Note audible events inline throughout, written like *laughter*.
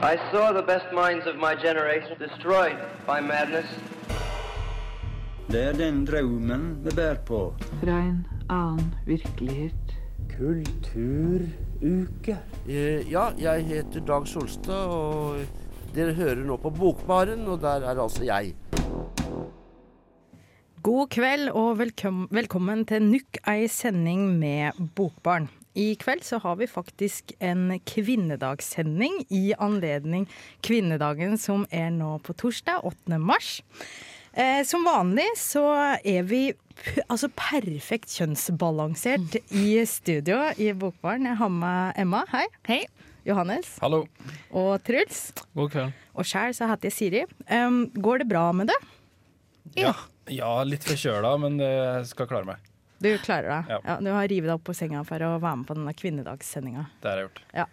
I saw the best minds of my generation destroyed by madness. Det er den drømmen vi bærer på. Fra en annen virkelighet. Kulturuke. Eh, Ja, jeg heter Dag Solstad, og dere hører nå på Bokbaren, og der er altså jeg. God kveld og velkommen til Nukk ei sending med Bokbarn. I kveld så har vi faktisk en kvinnedagssending i anledning kvinnedagen som er nå på torsdag, 8. mars. Eh, som vanlig så er vi p- altså perfekt kjønnsbalansert i studio i Bokbaren. Jeg har med Emma, hei. Hei. Johannes. Hallo. Og Truls. God kveld. Og sjæl så heter jeg Siri. Um, går det bra med det? Ja, ja litt forkjøla, men jeg skal klare meg. Du klarer deg. Ja. Ja. du har revet deg opp på senga for å være med på denne kvinnedagssendinga. Det har jeg gjort. Ja.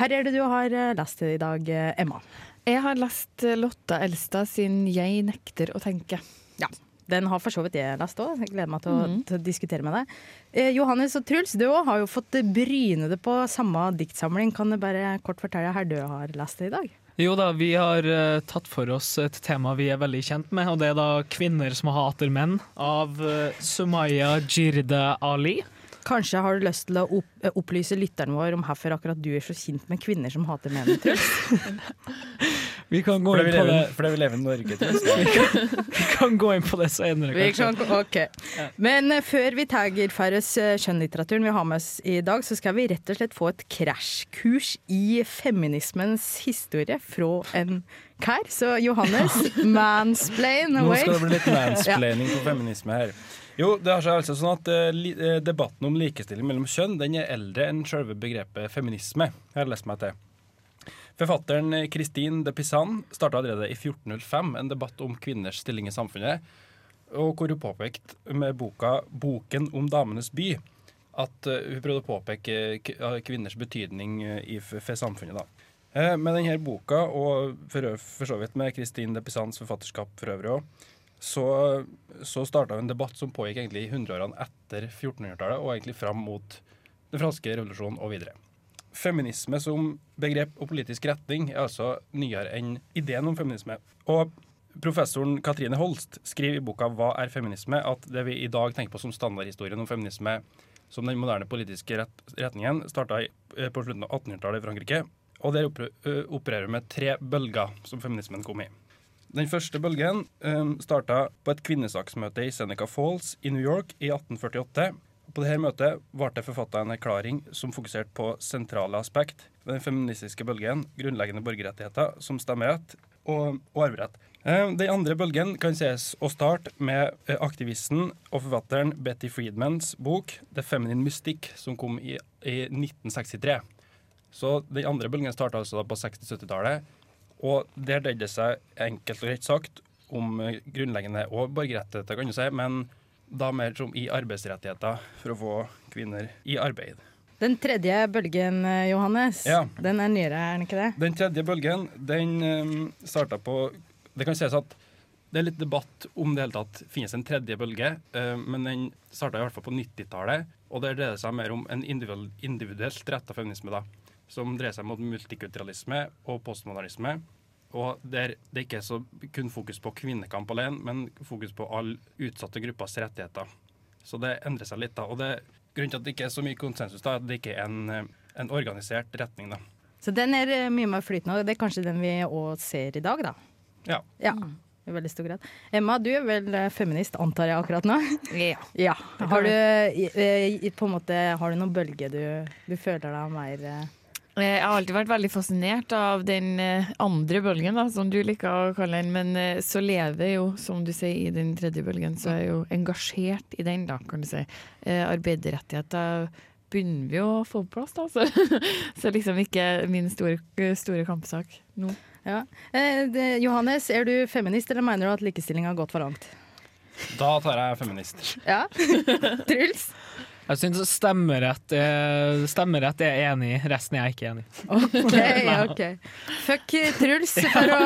Her er det du har eh, lest i dag, eh, Emma. Jeg har lest eh, Lotta Elstad sin 'Jeg nekter å tenke'. Ja. Den har for så vidt jeg lest òg. Gleder meg til å, Mhm. til å diskutere med deg. Eh, Johannes og Truls, du òg har jo fått bryne det på samme diktsamling. Kan du bare kort fortelle her du har lest det i dag? Jo da, vi har uh, tatt for oss et tema vi er veldig kjent med, og det er da 'Kvinner som hater menn' av uh, Sumaya Jirde Ali. Kanskje har du lyst til å opp, eh, opplyse lytteren vår om hvorfor akkurat du er så kjent med kvinner som hater menn, Truls? *laughs* Vi kan gå inn på det, fordi vi lever i Norge. Tror jeg. *laughs* vi kan gå inn på det senere, Vi kanskje. kan, ok. Men eh, før vi tar for oss eh, skjønnlitteraturen vi har med oss i dag, så skal vi rett og slett få et krasjkurs i feminismens historie fra en kær. Så Johannes, *laughs* mansplain away. Nå skal det bli litt *laughs* mansplaining på feminisme her. Jo, det har seg altså sånn at eh, Debatten om likestilling mellom kjønn den er eldre enn selve begrepet feminisme. Jeg har lest meg til. Forfatteren Christine de Pisan starta allerede i 1405 en debatt om kvinners stilling i samfunnet, og hvor hun påpekte med boka 'Boken om damenes by' at eh, hun prøvde å påpeke kvinners betydning eh, for, samfunnet. da. Eh, med denne boka, og for så vidt med Christine de Pisans forfatterskap for øvrig òg, så, så starta en debatt som pågikk egentlig i hundreårene etter 1400-tallet, og egentlig fram mot den franske revolusjonen og videre. Feminisme som begrep og politisk retning er altså nyere enn ideen om feminisme. Og professoren Katrine Holst skriver i boka 'Hva er feminisme?' at det vi i dag tenker på som standardhistorien om feminisme som den moderne politiske ret retningen, starta på slutten av 1800-tallet i Frankrike. Og der opererer vi med tre bølger som feminismen kom i. Den første bølgen um, starta på et kvinnesaksmøte i Seneca Falls i New York i 1848. På dette møtet ble det forfatta en erklæring som fokuserte på sentrale aspekt ved den feministiske bølgen, grunnleggende borgerrettigheter som stemmerett og, og arverett. Eh, Den andre bølgen kan sies å starte med eh, aktivisten og forfatteren Betty Friedmans bok 'The Feminine Mystic', som kom i, i 1963. Så den andre bølgen starta altså på 60-70-tallet. Og der dreide det seg enkelt og greit sagt om eh, grunnleggende og borgerrettigheter, kan du si, men da mer som i arbeidsrettigheter for å få kvinner i arbeid. Den tredje bølgen, eh, Johannes, Ja. den er nyere, er den ikke det? Den tredje bølgen, den um, starta på Det kan sies at det er litt debatt om det hele tatt finnes en tredje bølge, eh, men den starta i hvert fall på 90-tallet. Og der dreier det seg mer om en individuelt retta feminisme, da, som dreier seg mot multikulturalisme og postmodernisme. Og der det ikke er så kun fokus på kvinnekamp alene, men fokus på alle utsatte gruppers rettigheter. Så det endrer seg litt, da. Og det, grunnen til at det ikke er så mye konsensus, da, er at det ikke er en, en organisert retning, da. Så den er eh, mye mer flytende, og det er kanskje den vi òg ser i dag, da. Ja. Ja, i veldig stor grad. Emma, du er vel eh, feminist, antar jeg akkurat nå? Ja. *laughs* Ja. Har du, eh, på en måte, har du noen bølge du, du føler deg mer eh, Jeg har alltid vært veldig fascinert av den eh, andre bølgen, da, som du liker å kalle den. Men eh, så lever jeg jo, som du sier, i den tredje bølgen, så er jeg jo engasjert i den, da, kan du si. Eh, Arbeiderrettigheter begynner vi å få på plass, da. Så, *laughs* så liksom ikke min store, store kampsak nå. Ja. Eh, det, Johannes, er du feminist, eller mener du at likestilling har gått for langt? Da tar jeg feminist. Ja. *laughs* Truls? Jeg syns stemmerett, er- stemmerett er jeg enig resten er jeg ikke enig i. *laughs* OK. ok. Fuck Truls, for å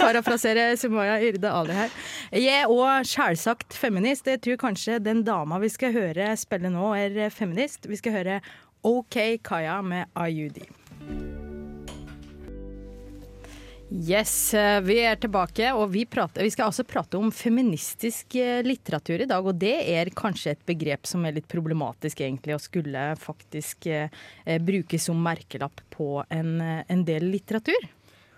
parafrasere Sumaya Yrde Ali her. Jeg er òg selvsagt feminist. Jeg tror kanskje den dama vi skal høre spille nå, er feminist. Vi skal høre OK Kaya med IUD. Yes, eh, vi er tilbake, og vi, prater, vi skal altså prate om feministisk eh, litteratur i dag. Og det er kanskje et begrep som er litt problematisk egentlig, og skulle faktisk eh, eh, brukes som merkelapp på en, en del litteratur.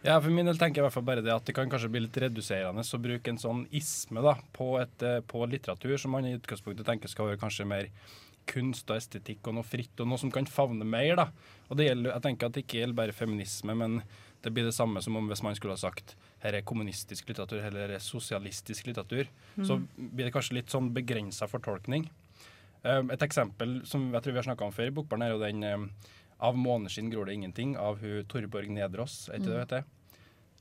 Ja, for min del tenker jeg i hvert fall bare det at det kan kanskje bli litt reduserende å bruke en sånn isme da, på, et, på litteratur, som man i utgangspunktet tenker skal være kanskje mer kunst og estetikk og noe fritt, og noe som kan favne mer. da. Og det gjelder, jeg tenker at det ikke gjelder bare feminisme, men det blir det samme som om hvis man skulle ha sagt her er kommunistisk litteratur, eller her er sosialistisk litteratur. Så blir det kanskje litt sånn begrensa fortolkning. Um, et eksempel som jeg tror vi har snakka om før i Bokbarn, er jo den um, 'Av måneskinn gror det ingenting' av hun Torborg Nedrås. Er ikke det det heter?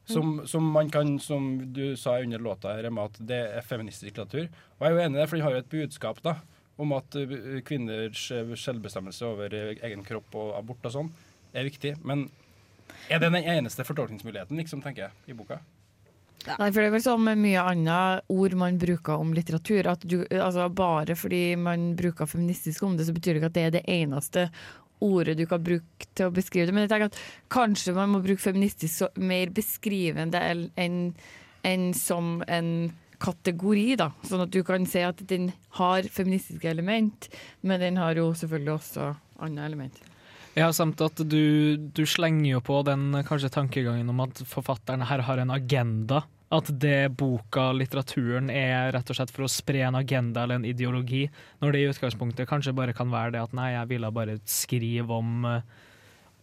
Som, som man kan, som du sa under låta, her, at det er feministisk litteratur. Og jeg er jo enig i det, for den har jo et budskap da, om at uh, kvinners uh, selvbestemmelse over uh, egen kropp og abort og sånn er viktig. Men er det den eneste fortolkningsmuligheten, liksom, tenker jeg, i boka? Nei, for det er vel med mye annet ord man bruker om litteratur, at du, altså bare fordi man bruker feministisk om det, så betyr det ikke at det er det eneste ordet du kan bruke til å beskrive det. Men jeg tenker at kanskje man må bruke feministisk så, mer beskrivende enn en som en kategori, da. Sånn at du kan se at den har feministiske element, men den har jo selvfølgelig også andre element. Ja, samt at du, du slenger jo på den kanskje tankegangen om at forfatteren her har en agenda. At det boka, litteraturen, er rett og slett for å spre en agenda eller en ideologi, når det i utgangspunktet kanskje bare kan være det at nei, jeg ville bare skrive om, eh,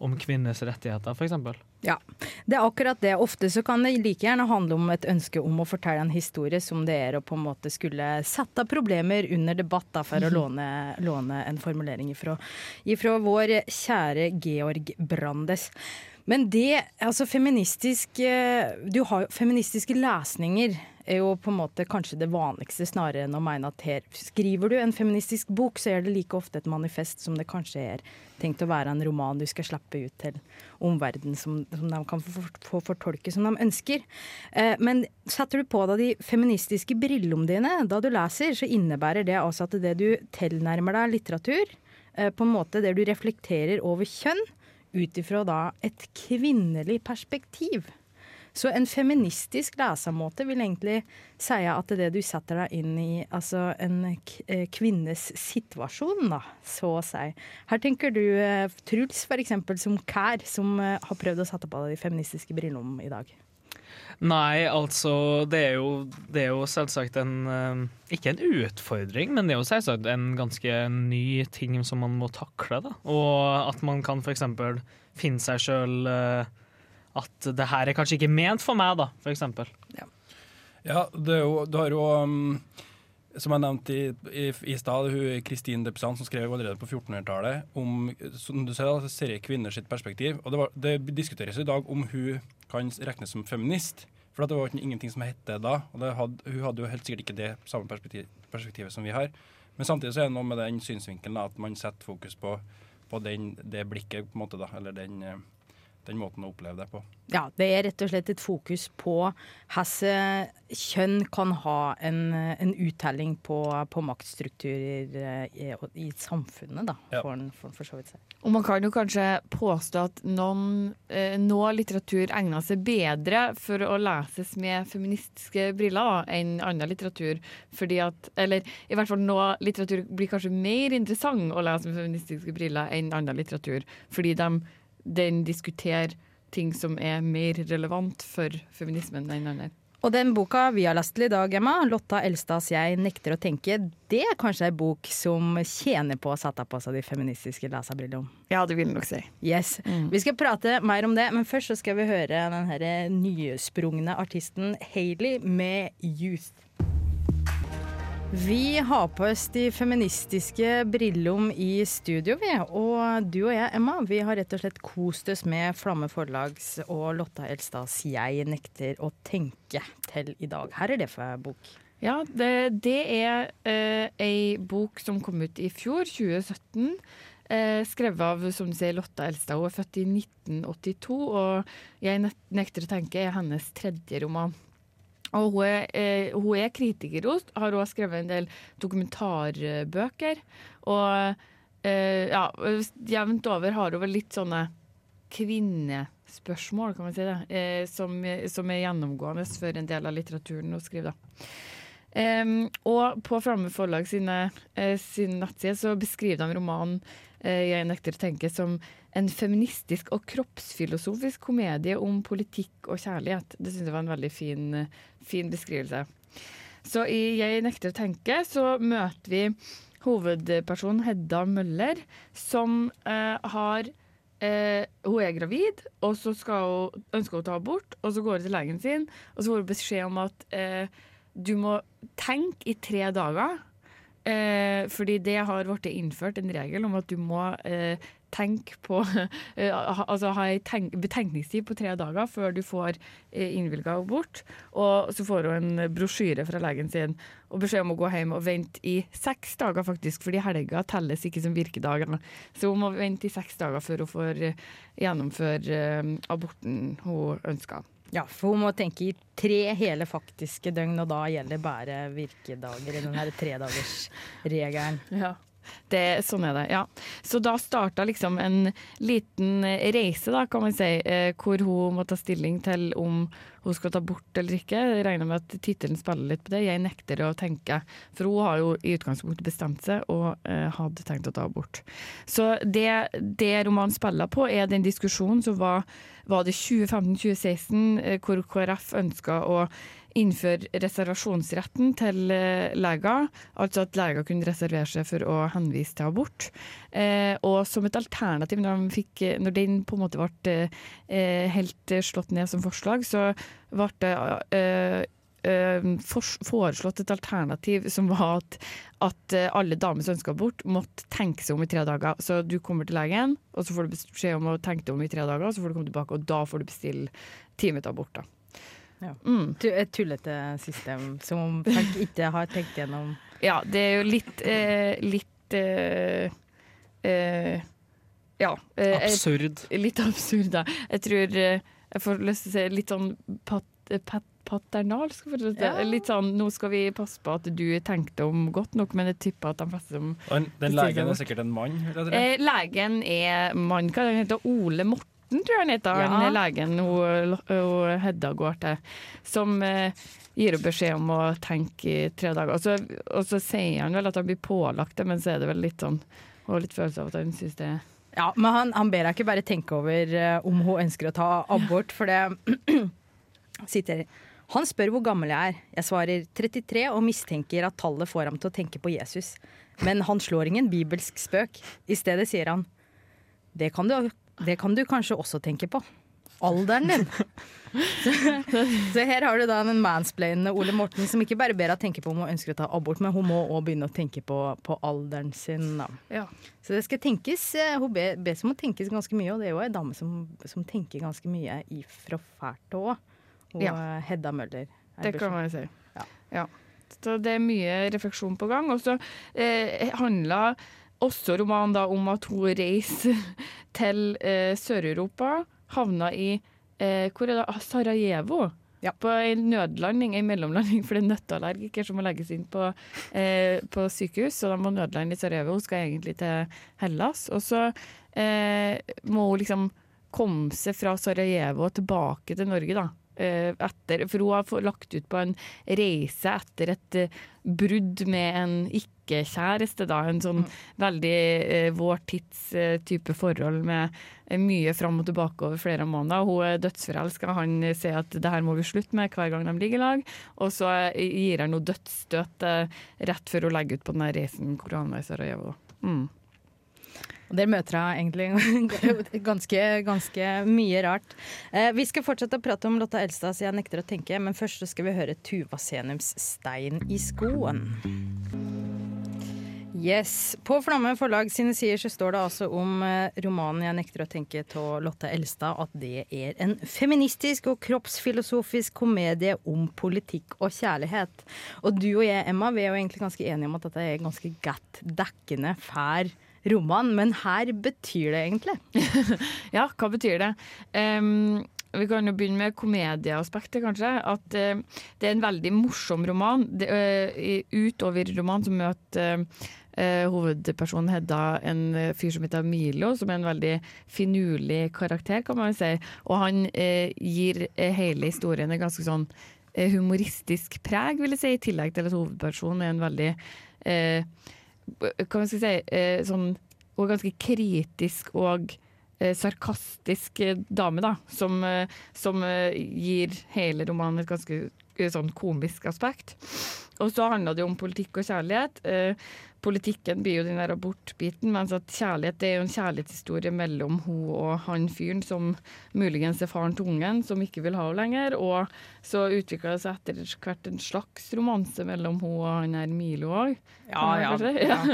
om kvinners rettigheter, f.eks. Ja, det er akkurat det. Ofte så kan det like gjerne handle om et ønske om å fortelle en historie som det er å på en måte skulle sette problemer under debatt, da, for å låne, låne en formulering ifra, ifra vår kjære Georg Brandes. Men det, altså feministisk Du har jo feministiske lesninger er jo på en måte kanskje det vanligste, snarere enn å mene at her skriver du en feministisk bok, så er det like ofte et manifest som det kanskje er tenkt å være en roman du skal slippe ut til omverdenen, som, som de kan få, få fortolke som de ønsker. Eh, men setter du på deg de feministiske brillene dine da du leser, så innebærer det altså at det du tilnærmer deg litteratur, eh, på en måte der du reflekterer over kjønn, ut ifra da et kvinnelig perspektiv. Så en feministisk lesemåte vil egentlig si at det du setter deg inn i altså en eh, kvinnes situasjon, da, så å si. Her tenker du eh, Truls, eksempel, som kær, som eh, har prøvd å sette på deg de feministiske brillene i dag. Nei, altså det er, jo, det er jo selvsagt en eh, Ikke en utfordring, men det er jo selvsagt en ganske ny ting som man må takle. da. Og at man kan f.eks. finne seg sjøl at det her er kanskje ikke ment for meg, da, for eksempel. Ja, det er jo, du har jo um, Som jeg nevnte i, i, i stad, hun Kristin Depsan som skrev allerede på 1400-tallet om som du ser, da, serie kvinner sitt perspektiv. Og det, var, det diskuteres i dag om hun kan regnes som feminist. For at det var ingenting som het det da. Og det hadde, hun hadde jo helt sikkert ikke det samme perspektiv, perspektivet som vi har. Men samtidig så er det noe med den synsvinkelen da, at man setter fokus på, på den, det blikket, på en måte da, eller den, eh, den måten å oppleve det på. Ja, det er rett og slett et fokus på hvordan kjønn kan ha en, en uttelling på, på maktstrukturer eh, i, i samfunnet, da, Ja. for, for, for så vidt si. Og man kan jo kanskje påstå at noen, eh, noe litteratur egner seg bedre for å leses med feministiske briller da, enn annen litteratur. Fordi at, eller i hvert fall noe litteratur blir kanskje mer interessant å lese med feministiske briller enn annen litteratur. Fordi de, den diskuterer ting som er mer relevant for feminismen enn annen. Og den boka vi har lest til i dag, Emma, Lotta Elstads 'Jeg nekter å tenke', det er kanskje ei bok som tjener på å sette på seg de feministiske laserbrillene? Ja, det vil jeg nok si. Yes. Vi skal prate mer om det, men først så skal vi høre den her nysprungne artisten Hayley med 'Youth'. Vi har på oss de feministiske brillene i studio, vi. Og du og jeg, Emma, vi har rett og slett kost oss med Flamme Forlags og Lotta Elstads 'Jeg nekter å tenke' til i dag. Her er det for bok. Ja, det, det er eh, ei bok som kom ut i fjor, 2017. Eh, skrevet av som du sier, Lotta Elstad. Hun er født i 1982, og 'Jeg nekter å tenke' er hennes tredje roman. Og hun er, eh, hun er kritiker, hun har også skrevet en del dokumentarbøker. Og eh, ja, jevnt over har hun vel litt sånne kvinnespørsmål, kan man si det, eh, som, som er gjennomgående for en del av litteraturen hun skriver, da. Og på Framme Forlag sine, eh, sin nettside så beskriver de romanen eh, 'Jeg nekter å tenke' som en feministisk og kroppsfilosofisk komedie om politikk og kjærlighet. Det syns jeg var en veldig fin, fin beskrivelse. Så i 'Jeg nekter å tenke' så møter vi hovedpersonen Hedda Møller, som eh, har eh, Hun er gravid, og så hun, ønsker hun å ta abort, og så går hun til legen sin, og så får hun beskjed om at eh, du må tenke i tre dager. Eh, fordi det har blitt innført en regel om at du må eh, tenke på *laughs* eh, Altså ha ei betenkningstid på tre dager før du får eh, innvilga abort. Og så får hun en brosjyre fra legen sin og beskjed om å gå hjem og vente i seks dager, faktisk, fordi helga telles ikke som virkedager. Så hun må vente i seks dager før hun får eh, gjennomføre aborten hun ønsker. Ja, for hun må tenke i tre hele faktiske døgn, og da gjelder bare virkedager i den her tredagersregelen. Ja. Det, sånn er det, ja. Så da starta liksom en liten reise, da, kan man si, eh, hvor hun må ta stilling til om hun skal ta bort eller ikke. Jeg regner med at tittelen spiller litt på det. 'Jeg nekter å tenke'. For hun har jo i utgangspunktet bestemt seg og eh, hadde tenkt å ta abort. Så det, det romanen spiller på, er den diskusjonen som var, var det 2015-2016, eh, hvor KrF ønska å innføre reservasjonsretten til eh, leger. Altså at leger kunne reservere seg for å henvise til abort. Eh, og som et alternativ, når, de fikk, når den på en måte ble eh, helt slått ned som forslag, så ble det eh, eh, foreslått et alternativ som var at, at alle damer som ønska abort, måtte tenke seg om i tre dager. Så du kommer til legen, og så får du beskjed om å tenke deg om i tre dager, så får du komme tilbake, og da får du bestille time til abort. da. Ja. Mm. Et tullete system som folk ikke har tenkt gjennom. Ja, det er jo litt eh, Litt eh, eh, Ja. eh, jeg- Absurd. Litt absurd, da. Jeg tror eh, jeg får lyst til å si litt sånn pat, pat, paternalsk. For å si. det. Ja. Litt sånn nå skal vi passe på at du tenkte om godt nok, men jeg tipper at de fleste som den, den legen er sikkert en mann. eh, Legen er mann, hva heter han? Ole Morten, tror jeg han heter. Ja. Han legen hun, hun Hedda går til. Som eh, gir henne beskjed om å tenke i tre dager. Og så, og så sier han vel at han blir pålagt det, men så er det vel litt sånn og litt følelse av at han syns det er Ja, Men han, han ber henne ikke bare tenke over eh, om hun ønsker å ta abort, for det *clears throat* sitter Han spør hvor gammel jeg er. Jeg svarer 33 og mistenker at tallet får ham til å tenke på Jesus. Men han slår ingen bibelsk spøk. I stedet sier han det kan du, det kan du kanskje også tenke på. Alderen din. Så, *laughs* så her har du da den mansplainende Ole Morten som ikke bare ber henne tenke på om hun ønsker å ta abort, men hun må òg begynne å tenke på, på alderen sin. Ja. Så det skal tenkes, eh, hun bes om å tenkes ganske mye, og det er jo ei dame som, som tenker ganske mye ifra fælt òg. Og Ja. eh, Hedda Møller. er Det kan man si. Ja. Ja. Så det er mye refleksjon på gang. Og så eh, handler også romanen da om at hun reiser *laughs* til eh, Sør-Europa, havna i eh, hvor er det? Ah, Sarajevo. Ja. På en nødlanding, en mellomlanding for det er nøtteallergiker som må legges inn på, eh, på sykehus. Så de må nødlande i Sarajevo. Hun skal egentlig til Hellas. Og så eh, må hun liksom komme seg fra Sarajevo tilbake til Norge, da. Eh, etter, for hun har lagt ut på en reise etter et eh, brudd med en ikke-kjæreste. da, En sånn veldig eh, vår tids eh, type forhold med eh, mye fram og tilbake over flere måneder. Hun er dødsforelska. Han sier at det her må vi slutte med hver gang de ligger i lag. Og så eh, gir han henne dødsstøt eh, rett før hun legger ut på den reisen hvor han var i Sarajevo. Mm. Og der møter henne egentlig *laughs* ganske, ganske mye rart. Eh, vi skal fortsette å prate om Lotta Elstad, så 'Jeg nekter å tenke', men først skal vi høre Tuva Senums 'Stein i skoen'. Yes. På Flamme forlag sine sider så står det altså om eh, romanen 'Jeg nekter å tenke' til Lotte Elstad at det er en feministisk og kroppsfilosofisk komedie om politikk og kjærlighet. Og du og jeg, Emma, vi er jo egentlig ganske enige om at dette er ganske godt dekkende fær roman, men her betyr det egentlig? *laughs* Ja, hva betyr det? Um vi kan jo begynne med komedieaspektet, kanskje. At uh, det er en veldig morsom roman. Det, uh, utover roman så møter eh, hovedpersonen Hedda en eh, fyr som heter Milo, som er en veldig finurlig karakter, kan man si. Og han eh, gir eh, hele historien en ganske sånn eh, humoristisk preg, vil jeg si, i tillegg til at hovedpersonen er en veldig eh, Hva skal jeg si sånn Og ganske kritisk og sarkastisk dame, da. Som, som gir hele romanen et ganske sånn komisk aspekt. Og så handler det jo om politikk og kjærlighet. Eh, politikken blir jo den der abortbiten, mens at kjærlighet det er jo en kjærlighetshistorie mellom hun og han fyren som muligens er faren til ungen, som ikke vil ha henne lenger. Og så utvikler det seg etter hvert en slags romanse mellom hun og han her Milo òg. Ja, ja, *laughs*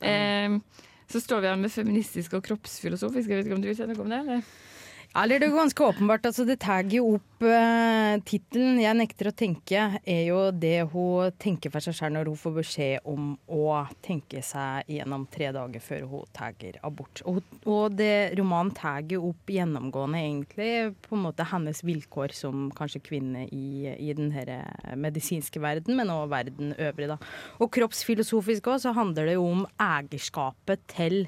Eh, så står vi her med feministisk og kroppsfilosofisk. Jeg vet ikke om du vil si noe om det? eller? Eller det er ganske åpenbart. Altså, det tagger jo opp eh, tittelen 'Jeg nekter å tenke', er jo det hun tenker for seg selv når hun får beskjed om å tenke seg gjennom tre dager før hun tagger abort. Og, og det romanen tagger opp gjennomgående egentlig på en måte hennes vilkår som kanskje kvinne i, i den medisinske verden, men også verden øvrig. da. Og kroppsfilosofisk òg, så handler det jo om eierskapet til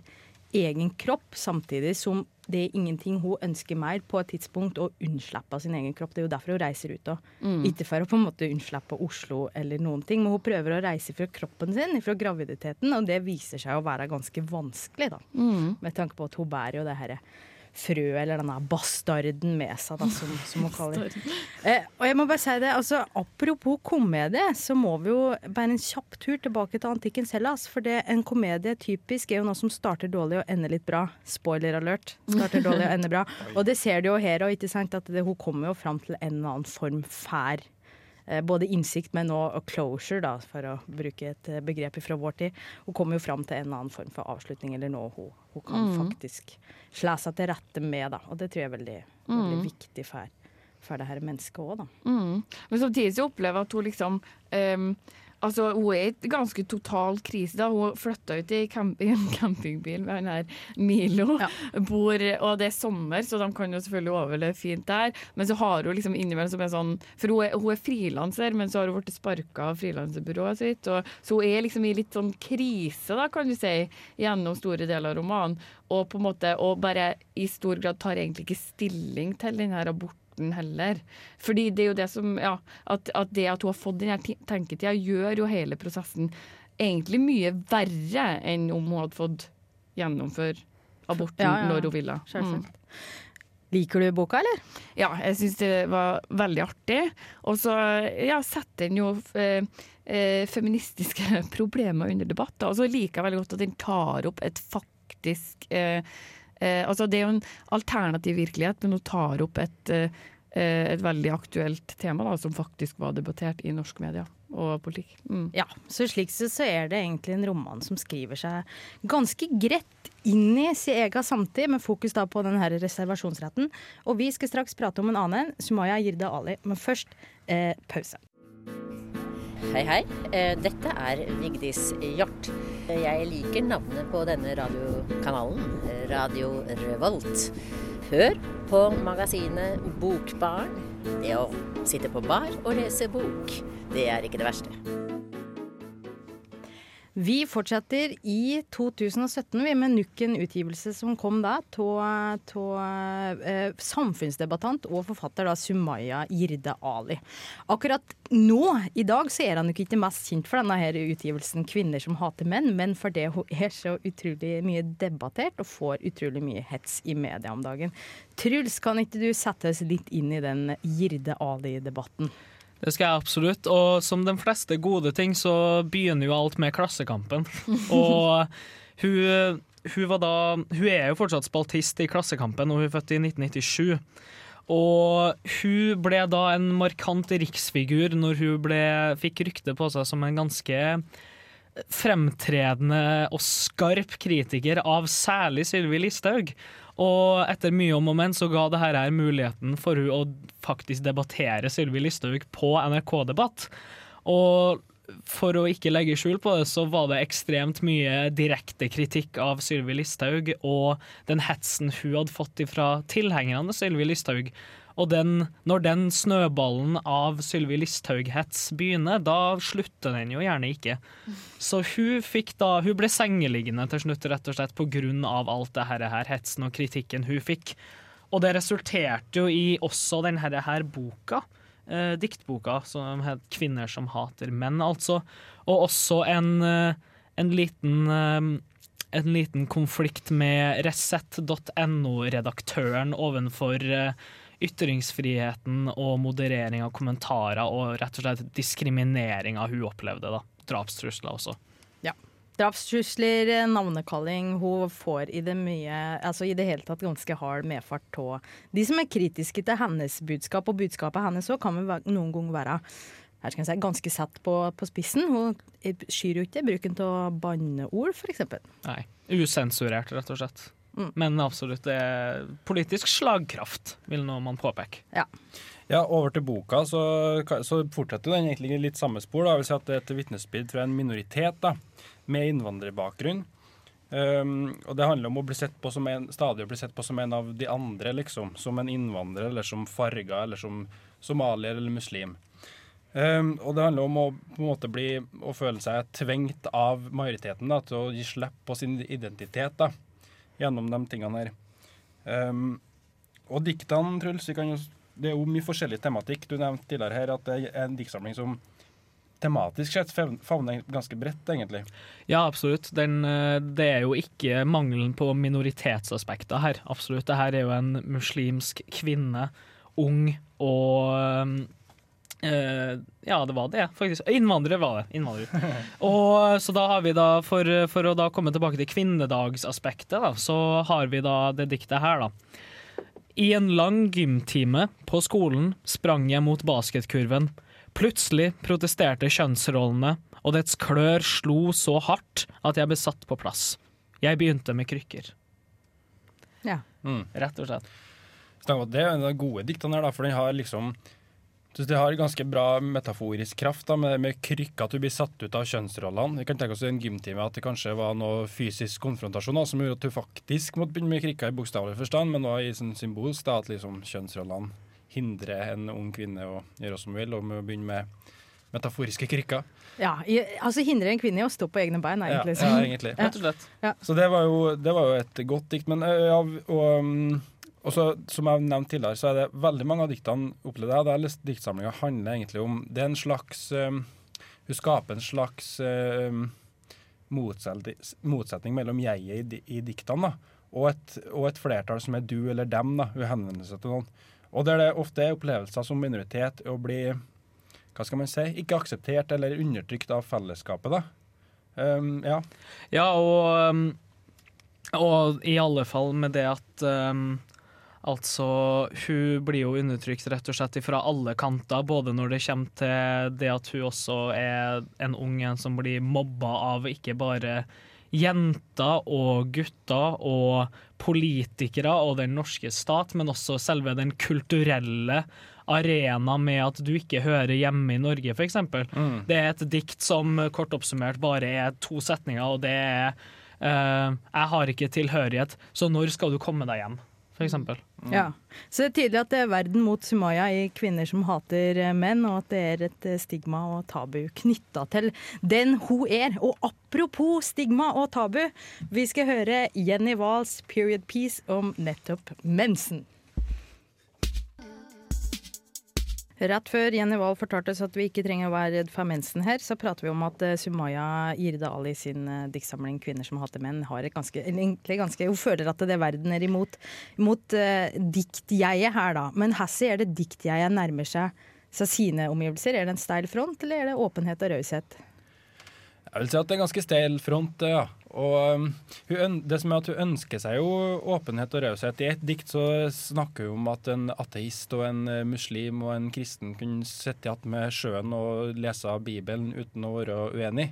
egen kropp, samtidig som det er ingenting hun ønsker mer på et tidspunkt å unnslippe sin egen kropp. Det er jo derfor hun reiser ut. Og. Mm. Ikke for å på en måte unnslippe Oslo eller noen ting, men hun prøver å reise fra kroppen sin, fra graviditeten, og det viser seg å være ganske vanskelig, da. Mm. Med tanke på at hun bærer jo det herre frø, eller denne bastarden med seg, da, som, som hun kaller det. Eh, og jeg må bare si det, altså apropos komedie, så må vi jo bære en kjapp tur tilbake til antikkens Hellas. For det, en komedie typisk er jo noe som starter dårlig og ender litt bra. Spoiler alert. Starter dårlig og ender bra. *laughs* Og det ser du jo her òg, ikke sant. At det, hun kommer jo fram til en eller annen form fær. Eh, både innsikt, men òg closure, da, for å bruke et eh, begrep fra vår tid. Hun kommer jo fram til en annen form for avslutning, eller noe hun, hun kan Mm. faktisk slå seg til rette med. Da. Og det tror jeg er veldig, veldig Mm. viktig for, for det her mennesket òg, da. Mm. Men samtidig så opplever jeg at hun liksom ehm, Altså, Hun er i ganske total krise. da. Hun flytta ut i camping, *laughs* en campingbil med han her Milo. Bor, og det er sommer, så de kan jo selvfølgelig overleve fint der. Men så har hun liksom innimellom som en sånn For hun er, hun er frilanser, men så har hun blitt sparka av frilanserbyrået sitt. Og, så hun er liksom i litt sånn krise, da, kan du si, gjennom store deler av romanen. Og på en måte, og bare i stor grad tar egentlig ikke stilling til den her aborten heller. Fordi det er jo det som Ja, at, at det at hun har fått den ti- tenketida, gjør jo hele prosessen egentlig mye verre enn om hun hadde fått gjennomføre aborten Ja, ja, når hun ville. Selvsagt. Liker du boka, eller? Ja, jeg syns det var veldig artig. Og så ja, setter den jo eh, eh, feministiske *laughs* problemer under debatt. Og så liker jeg veldig godt at den tar opp et faktisk eh, eh, Altså det er jo en alternativ virkelighet, men hun tar opp et, eh, et veldig aktuelt tema da, som faktisk var debattert i norsk media og politikk. Mm. Ja, så slik så, så er det egentlig en roman som skriver seg ganske greit inn i sin egen samtid, med fokus da på denne reservasjonsretten. Og vi skal straks prate om en annen en, Sumaya Jirde Ali. Men først eh, pause. Hei, hei. Eh, Dette er Vigdis Hjort. Jeg liker navnet på denne radiokanalen, Radio Revolt. Hør på magasinet Bokbarn. Det å sitte på bar og lese bok, det er ikke det verste. Vi fortsetter i 2017 vi med nok en utgivelse som kom da av eh, samfunnsdebattant og forfatter da Sumaya Jirde Ali. Akkurat nå, i dag, så er han nok ikke mest kjent for denne her utgivelsen 'Kvinner som hater menn', men for det hun er så utrolig mye debattert og får utrolig mye hets i media om dagen. Truls, kan ikke du sette oss litt inn i den Jirde Ali-debatten? Det skal jeg absolutt. Og som de fleste gode ting, så begynner jo alt med Klassekampen. *laughs* Og hun, hun, var da, hun er jo fortsatt spaltist i Klassekampen, og hun er født i 1997. Og hun ble da en markant riksfigur når hun ble, fikk rykte på seg som en ganske fremtredende og skarp kritiker av særlig Sylvi Listhaug. Og etter mye om og men så ga det her muligheten for hun å faktisk debattere Sylvi Listhaug på NRK Debatt. Og for å ikke legge skjul på det, så var det ekstremt mye direkte kritikk av Sylvi Listhaug og den hetsen hun hadde fått fra tilhengerne Sylvi Listhaug. Og den, når den snøballen av Sylvi Listhaug-hets begynner, da slutter den jo gjerne ikke. Så hun, da, hun ble sengeliggende til slutt, rett og slett av alt det her hetsen og kritikken hun fikk. Og det resulterte jo i også denne her boka, eh, diktboka som het 'Kvinner som hater menn', altså. Og også en, eh, en liten eh, en liten konflikt med Resett.no-redaktøren ovenfor eh, ytringsfriheten og moderering av kommentarer og rett og slett diskrimineringa hun opplevde. da. Drapstrusler også. Ja. Drapstrusler, eh, navnekalling. Hun får i det mye Altså i det hele tatt ganske hard medfart av de som er kritiske til hennes budskap, og budskapet hennes òg kan vel noen ganger være her skal jeg si, ganske satt på, på spissen. Hun skyr jo ikke bruken av banneord, f.eks. Nei. Usensurert, rett og slett. Mm. Men absolutt det er politisk slagkraft, vil nå man påpeke. Ja. Ja, Over til boka, så, så fortsetter den egentlig litt samme spor. Da. Jeg vil si at Det er et vitnesbyrd fra en minoritet da, med innvandrerbakgrunn. Um, og Det handler om å bli sett på som en, stadig å bli sett på som en av de andre, liksom. Som en innvandrer, eller som farga, eller som somalier eller muslim. Um, og det handler om å på en måte bli, å føle seg tvengt av majoriteten da, til å gi slipp på sin identitet da, gjennom de tingene her. Um, og diktene, Truls, det er jo mye forskjellig tematikk. Du nevnte tidligere her at det er en diktsamling som tematisk sett favner ganske bredt, egentlig. Ja, absolutt. Den, eh, det er jo ikke mangelen på minoritetsaspekter her. Absolutt. Det her er jo en muslimsk kvinne, ung og eh, Ja, det var det, faktisk. Innvandrer var det. Innvandrer. Og Så da har vi da, for, for å da komme tilbake til kvinnedagsaspektet, da, så har vi da det diktet her, da. I en lang gymtime på skolen sprang jeg mot basketkurven. Plutselig protesterte kjønnsrollene, og dets klør slo så hardt at jeg ble satt på plass. Jeg begynte med krykker. Ja. Mm. Rett og slett. Det er en av de gode diktene her, da, for den har liksom synes det har ganske bra metaforisk kraft da, med, med krykker, at du blir satt ut av kjønnsrollene. Vi kan tenke oss i en gymtime at det kanskje var noe fysisk konfrontasjon da, som gjorde at du faktisk måtte begynne med krykker i bokstavelig forstand, men også i sånn symbolsk da, at liksom kjønnsrollene hindrer en ung kvinne å gjøre som hun vil, og med å begynne med metaforiske krykker. Ja, i, altså hindrer en kvinne i å stå på egne bein, egentlig. Ja, ja, egentlig. Rett og slett. Ja. Så det var, jo, det var jo et godt dikt. Men ja, og, um, og så, som jeg nevnte tidligere, så er det veldig mange av diktene opplevde jeg leste diktsamlinga, handler egentlig om Det er en slags um, Hun skaper en slags um, motsetning, mellom jeget i, i diktene da, og, et, og et flertall som er du eller dem. da, Hun henvender seg til noen. Og der det ofte er opplevelser som minoritet å bli hva skal man si, ikke akseptert eller undertrykt av fellesskapet. da. Um, ja. Ja, og, um, og i alle fall med det at um, Altså, hun blir jo undertrykt rett og slett fra alle kanter, både når det kommer til det at hun også er en ung en som blir mobba av ikke bare jenter og gutter og politikere og den norske stat, men også selve den kulturelle arena med at du ikke hører hjemme i Norge, f.eks. Mm. Det er et dikt som kort oppsummert bare er to setninger, og det er uh, 'Jeg har ikke tilhørighet, så når skal du komme deg hjem?' For Mm. Ja. Så det er tydelig at det er verden mot Sumaya i kvinner som hater eh, menn, og at det er et eh, stigma og tabu knytta til den hun er. Og apropos stigma og tabu, vi skal høre Jenny Wahls 'Period Piece' om nettopp mensen. Rett før Jenny Wahl fortalte oss at vi ikke trenger å være redd for mensen her, så prater vi om at eh, Sumaya Jirde Ali sin eh, diktsamling 'Kvinner som hater menn' har et ganske, egentlig ganske Hun føler at det er verden er imot, imot uh, diktjeget her, da. Men Hassie, er det diktjeget nærmer seg, seg sine omgivelser? Er det en steil front, eller er det åpenhet og raushet? Jeg vil si at det er ganske steil front, ja. Og um, det som er at hun ønsker seg jo åpenhet og raushet. I et dikt så snakker hun om at en ateist og en eh, muslim og en kristen kunne sitte igjen med sjøen og lese Bibelen uten å være uenig,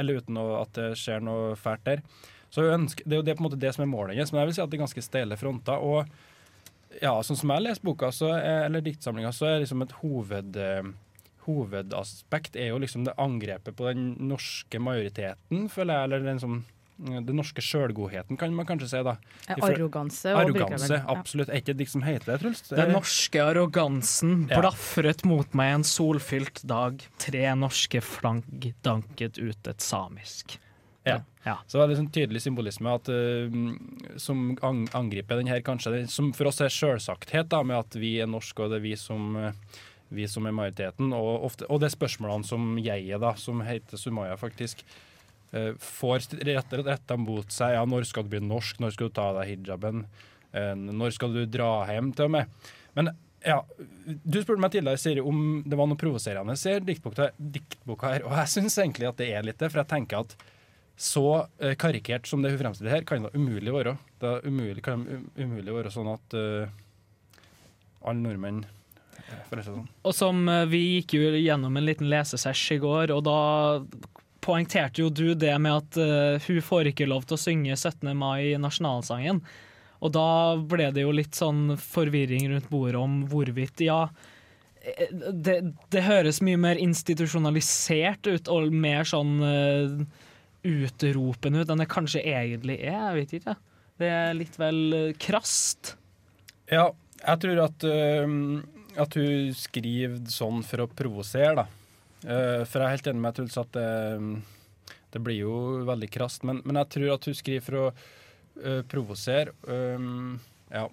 eller uten at det skjer noe fælt der. Så ønsker, Det er jo det, på en måte det som er målet hennes, men jeg vil si at det er ganske steile fronter. og ja, sånn som jeg leser boka, er, eller diktsamlinga, så er liksom et hoved, eh, hovedaspekt er jo liksom det angrepet på den norske majoriteten, føler jeg. Eller den som den norske sjølgodheten, kan man kanskje si. da. Ifra- arroganse Arroganse, absolutt. Er ikke det som heter det, Truls? Den norske arrogansen Ja. blafret mot meg en solfylt dag. Tre norske flagg danket ut et samisk. Ja. Ja. Så det er liksom tydelig symbolisme at, uh, som ang angriper den her kanskje, som for oss er sjølsakthet, med at vi er norske og det er vi som, uh, vi som er majoriteten. Og, ofte, og det er spørsmålene som jeget, da, som heter Sumaya faktisk, eh, får retta rett mot seg. Ja, når skal du bli norsk? Når skal du ta av deg hijaben? Eh, når skal du dra hjem, til og med? Men ja, du spurte meg tidligere Siri, om det var noe provoserende i diktboka, her, og jeg syns egentlig at det er litt det, for jeg tenker at så eh, karikert som det hun fremstiller her, kan det umulig være. Det umulig, kan um, umulig være sånn at uh, alle nordmenn eh, føler seg sånn. Og som eh, vi gikk jo gjennom en liten lesesesj i går, og da poengterte jo du det med at uh, hun får ikke lov til å synge 17. mai i nasjonalsangen. Og da ble det jo litt sånn forvirring rundt bordet om hvorvidt Ja, eh, det, det høres mye mer institusjonalisert ut og mer sånn uh, utropende ut enn det kanskje egentlig er. Jeg vet ikke. Det er litt vel uh, krast. Ja, jeg tror at, eh, at hun skriver sånn for å provosere, da. Eh, for jeg er helt enig med Truls at det, det blir jo veldig krast. Men, men jeg tror at hun skriver for å eh, provosere. Ja.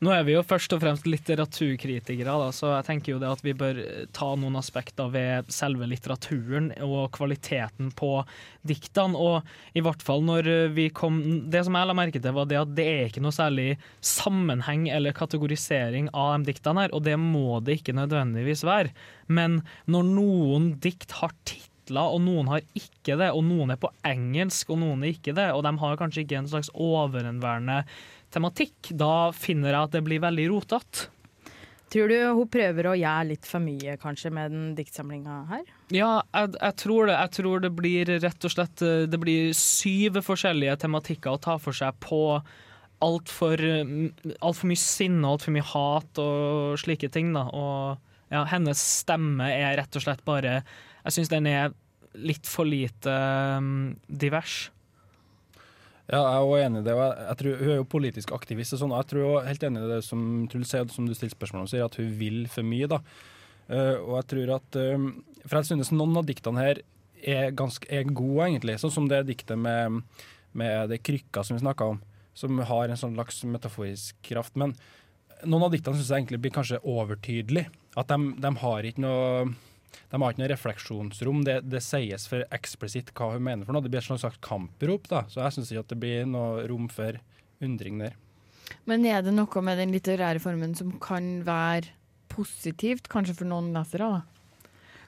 Nå er vi jo først og fremst litteraturkritikere, da, så jeg tenker jo det at vi bør ta noen aspekter ved selve litteraturen og kvaliteten på diktene. Og i hvert fall når vi kom Det som jeg la merke til, var det at det er ikke noe særlig sammenheng eller kategorisering av de diktene her, og det må det ikke nødvendigvis være. Men når noen dikt har titler, og noen har ikke det, og noen er på engelsk, og noen er ikke det, og de har kanskje ikke en slags overenværende tematikk, da finner jeg at det blir veldig rotete. Tror du hun prøver å gjøre litt for mye kanskje med den diktsamlinga her? Ja, jeg, jeg tror det. Jeg tror det blir rett og slett eh, Det blir syv forskjellige tematikker å ta for seg på altfor alt for mye sinne og altfor mye hat og slike ting. da. Og ja, hennes stemme er rett og slett bare Jeg syns den er litt for lite um, divers. Ja, jeg er også enig i det. og Jeg, tror, hun er jo politisk aktivist, og sånn, jeg tror jeg er helt enig i det som Truls sier, som du stilte spørsmål om, sier, at hun vil for mye. da. Eh, og jeg tror at eh, For jeg synes noen av diktene her er, ganske, er gode, egentlig. Sånn som det diktet med, med det krykka som vi snakka om, som har en sånn slags metaforisk kraft. Men noen av diktene syns jeg egentlig blir kanskje overtydelig. At de, de har ikke noe de har ikke noe refleksjonsrom. Det, det sies for eksplisitt hva hun mener for noe. Det blir et slags kamprop, da. Så jeg syns ikke at det blir noe rom for undring der. Men er det noe med den litterære formen som kan være positivt, kanskje for noen lesere? da?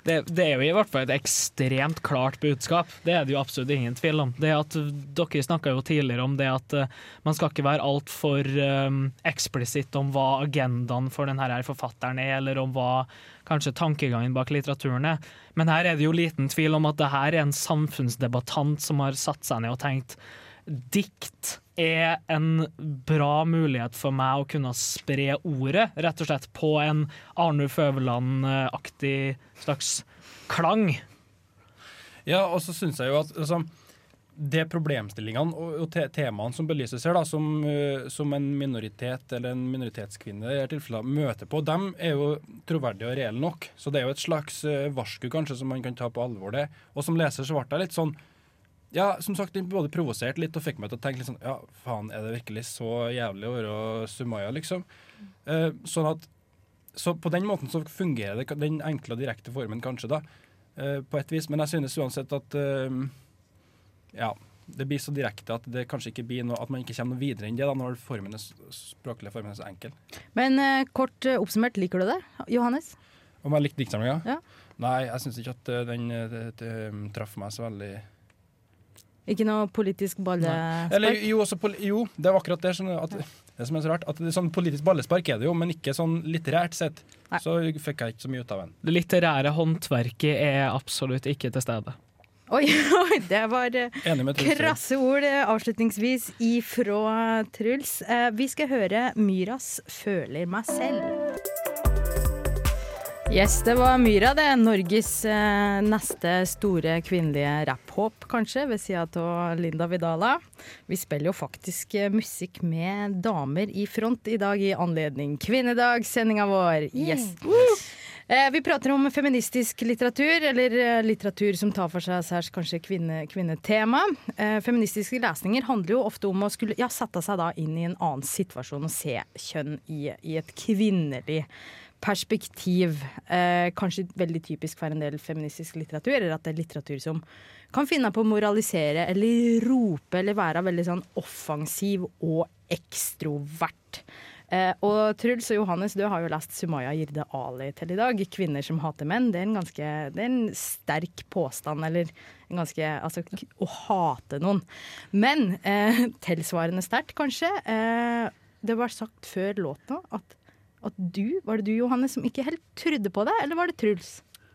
Det, det er jo i hvert fall et ekstremt klart budskap. Det er det jo absolutt ingen tvil om. Det at Dere snakka jo tidligere om det at uh, man skal ikke være altfor um, eksplisitt om hva agendaen for denne forfatteren er, eller om hva kanskje tankegangen bak litteraturen er. Men her er det jo liten tvil om at det her er en samfunnsdebattant som har satt seg ned og tenkt dikt er en bra mulighet for meg å kunne spre ordet, rett og slett på en Arnulf Øverland-aktig slags klang. Ja, og så syns jeg jo at altså, det problemstillingene og, og te temaene som belyses her, da, som, uh, som en minoritet eller en minoritetskvinne i tilfellet møter på, dem er jo troverdige og reelle nok. Så det er jo et slags uh, varsku kanskje som man kan ta på alvor. det. Og som leser så ble jeg litt sånn ja, som sagt, den både provoserte litt og fikk meg til å tenke litt sånn Ja, faen, er det virkelig så jævlig å være Sumaya, liksom? Uh, sånn at Så på den måten så fungerer det den enkle og direkte formen, kanskje, da. uh, på et vis. Men jeg synes uansett at uh, Ja. Det blir så direkte at det kanskje ikke blir noe, at man ikke kommer noe videre enn det da, når formen er, språklige formen er så enkel. Men kort oppsummert, liker du det, Johannes? Om jeg likte diktsamlinga? Ja. Nei, jeg syns ikke at den det, det, traff meg så veldig Ikke noe politisk Eller ballespark? jo, også, jo, det er akkurat det. Sånn at, det som er så rart. At det er sånn Politisk ballespark er det jo, men ikke sånn litterært sett. Så fikk jeg ikke så mye ut av den. Det litterære håndverket er absolutt ikke til stede. Oi, *laughs* oi, det var eh, krasse ord eh, avslutningsvis ifra Truls. Eh, Vi skal høre Myras 'Føler meg selv'. Yes, det var Myra, det. Norges eh, neste store kvinnelige rapphåp, kanskje, ved sida av Linda Vidala. Vi spiller jo faktisk eh, musikk med damer i front i dag i anledning kvinnedag-sendinga vår. Yes. Eh, vi prater om feministisk litteratur, eller eh, litteratur som tar for seg særs kanskje kvinne, kvinnetema. Feministiske lesninger handler jo ofte om å skulle ja, sette seg da inn i en annen situasjon og se kjønn i, i et kvinnelig perspektiv. Eh, kanskje veldig typisk for en del feministisk litteratur, eller at det er litteratur som kan finne på å moralisere eller rope eller være veldig sånn offensiv og ekstrovert. Eh, og Truls og Johannes, du har jo lest Sumaya Jirde Ali til i dag. 'Kvinner som hater menn'. Det er en ganske det er en sterk påstand, eller en ganske Altså å hate noen. Men eh, tilsvarende sterkt, kanskje. Eh, det var sagt før låta at, at du, var det du Johannes, som ikke helt trodde på det, eller var det Truls?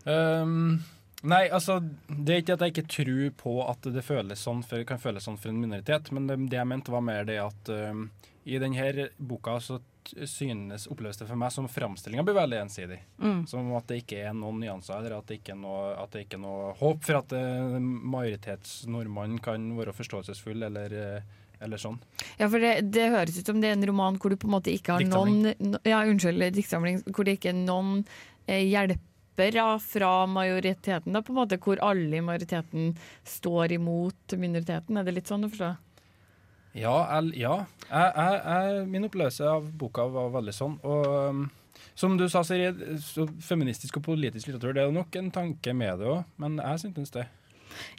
Um, nei, altså Det er ikke at jeg ikke tror på at det føles sånn for, kan føles sånn for en minoritet, men det, det jeg mente var mer det at um, i denne boka så synes, oppleves det for meg som framstillinga blir veldig ensidig. Mm. Som at det ikke er noen nyanser, eller at det ikke er noe, at det ikke er noe håp for at uh, majoritetsnordmannen kan være forståelsesfull, eller, eh, eller sånn. Ja, for det, det høres ut som det er en roman hvor du på en måte ikke har Diktsamling. noen Ja, unnskyld, diktsamling. Hvor det ikke er noen eh, hjelpere fra majoriteten, da, på en måte, hvor alle i majoriteten står imot minoriteten. Er det litt sånn å forstå? Ja, el, ja. Jeg, jeg, jeg, min opplevelse av boka var veldig sånn. Og um, som du sa, Siri, så feministisk og politisk litteratur det er nok en tanke med det òg, men jeg synes det.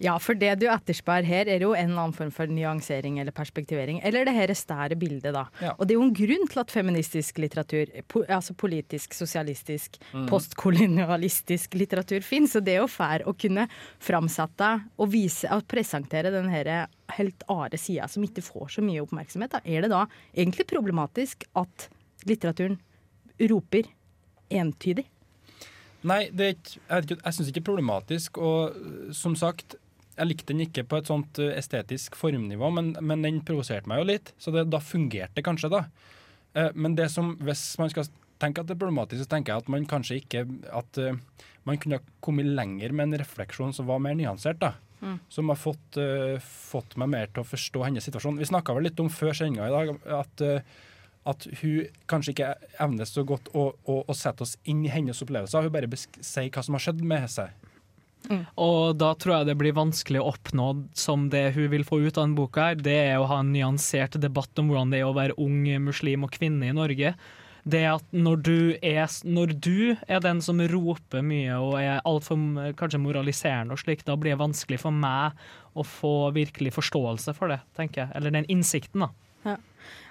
Ja, for det du etterspør her, er jo en annen form for nyansering eller perspektivering. Eller det her stære bildet, da. Ja. Og det er jo en grunn til at feministisk litteratur, po altså politisk, sosialistisk, Mm. postkolonialistisk litteratur finnes. Og det er jo fair å kunne framsette og vise og presentere den her helt are sida som ikke får så mye oppmerksomhet. Da. Er det da egentlig problematisk at litteraturen roper entydig? Nei, det er ikke, jeg, jeg syns ikke det er problematisk. Og som sagt, jeg likte den ikke på et sånt uh, estetisk formnivå, men, men den provoserte meg jo litt. Så det, da fungerte det kanskje, da. Eh, men det som, hvis man skal tenke at det er problematisk, så tenker jeg at man kanskje ikke At uh, man kunne ha kommet lenger med en refleksjon som var mer nyansert, da. Mm. Som har fått, fått meg mer til å forstå hennes situasjon. Vi snakka vel litt om før sendinga i dag at at hun kanskje ikke evner så godt å, å, å sette oss inn i hennes opplevelser. Hun bare besk- sier hva som har skjedd med seg. Og da tror jeg det blir vanskelig å oppnå som det hun vil få ut av denne boka, her, det er å ha en nyansert debatt om hvordan det er å være ung muslim og kvinne i Norge. Det at når du er, når du er den som roper mye og er altfor kanskje moraliserende og slik, da blir det vanskelig for meg å få virkelig forståelse for det, tenker jeg. Eller den innsikten, da. Ja.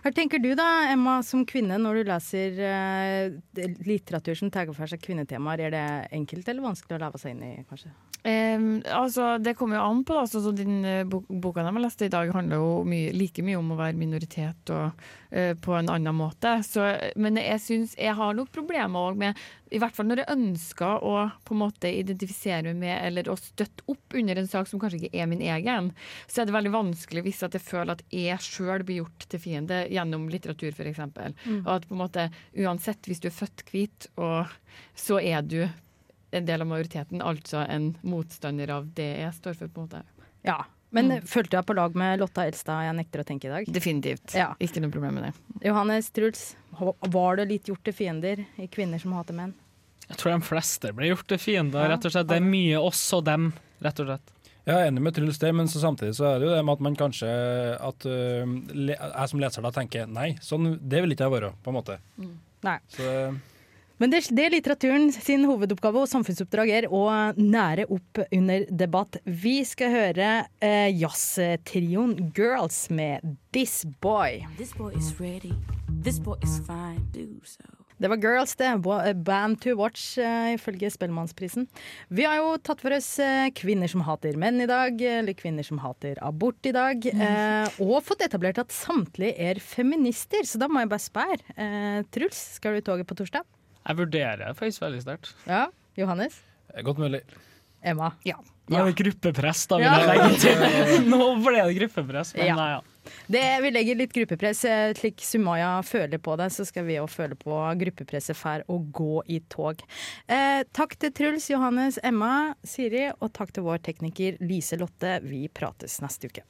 Hva tenker du da, Emma, som kvinne, når du leser eh, litteratur som tar for seg kvinnetemaer? Er det enkelt eller vanskelig å leve seg inn i, kanskje? Em, altså, det kommer jo an på. da, så som Den eh, boka de har lest i dag, handler jo mye, like mye om å være minoritet og eh, på en annen måte. Så, men jeg synes jeg har nok problemer også med I hvert fall når jeg ønsker å på en måte identifisere meg med eller å støtte opp under en sak som kanskje ikke er min egen, så er det veldig vanskelig hvis jeg føler at jeg sjøl blir gjort til fiende gjennom litteratur, f.eks. Mm. Og at på en måte uansett, hvis du er født hvit, og så er du en del av majoriteten, altså en motstander av det jeg står for, på en måte. Ja. Men Mm. følte du deg på lag med Lotta Elstad, jeg nekter å tenke i dag? Definitivt. Ja. Ikke noe problem med det. Johannes, Truls, var det litt gjort til fiender i kvinner som hater menn? Jeg tror de fleste ble gjort til fiender, Ja. rett og slett. Det er mye oss og dem, rett og slett. Jeg er enig med Truls det, men så samtidig så er det jo det med at man kanskje at uh, le, Jeg som leser da tenker nei, sånn, det vil ikke jeg være, på en måte. Nei. Så Men det, det er litteraturen sin hovedoppgave og samfunnsoppdrag er å nære opp under debatt. Vi skal høre eh, jazztrioen Girls med This Boy. This boy is ready. This boy is fine. Do so. Det var Girls, det. Bo- Band to watch, eh, ifølge Spellemannsprisen. Vi har jo tatt for oss eh, kvinner som hater menn i dag, eller kvinner som hater abort i dag. Eh, og fått etablert at samtlige er feminister, så da må jeg bare spørre. Eh, Truls, skal du i toget på torsdag? Jeg vurderer det faktisk veldig sterkt. Ja. Johannes? Godt mulig. Emma? Ja. Nå er det gruppepress, da, vil Ja. jeg legge til. *laughs* Nå ble det gruppepress, men Ja. ja. Det, vi legger litt gruppepress. eh, Slik Sumaya føler på det, så skal vi òg føle på gruppepresset for å gå i tog. Eh, takk til Truls, Johannes, Emma, Siri, og takk til vår tekniker Lise Lotte. Vi prates neste uke.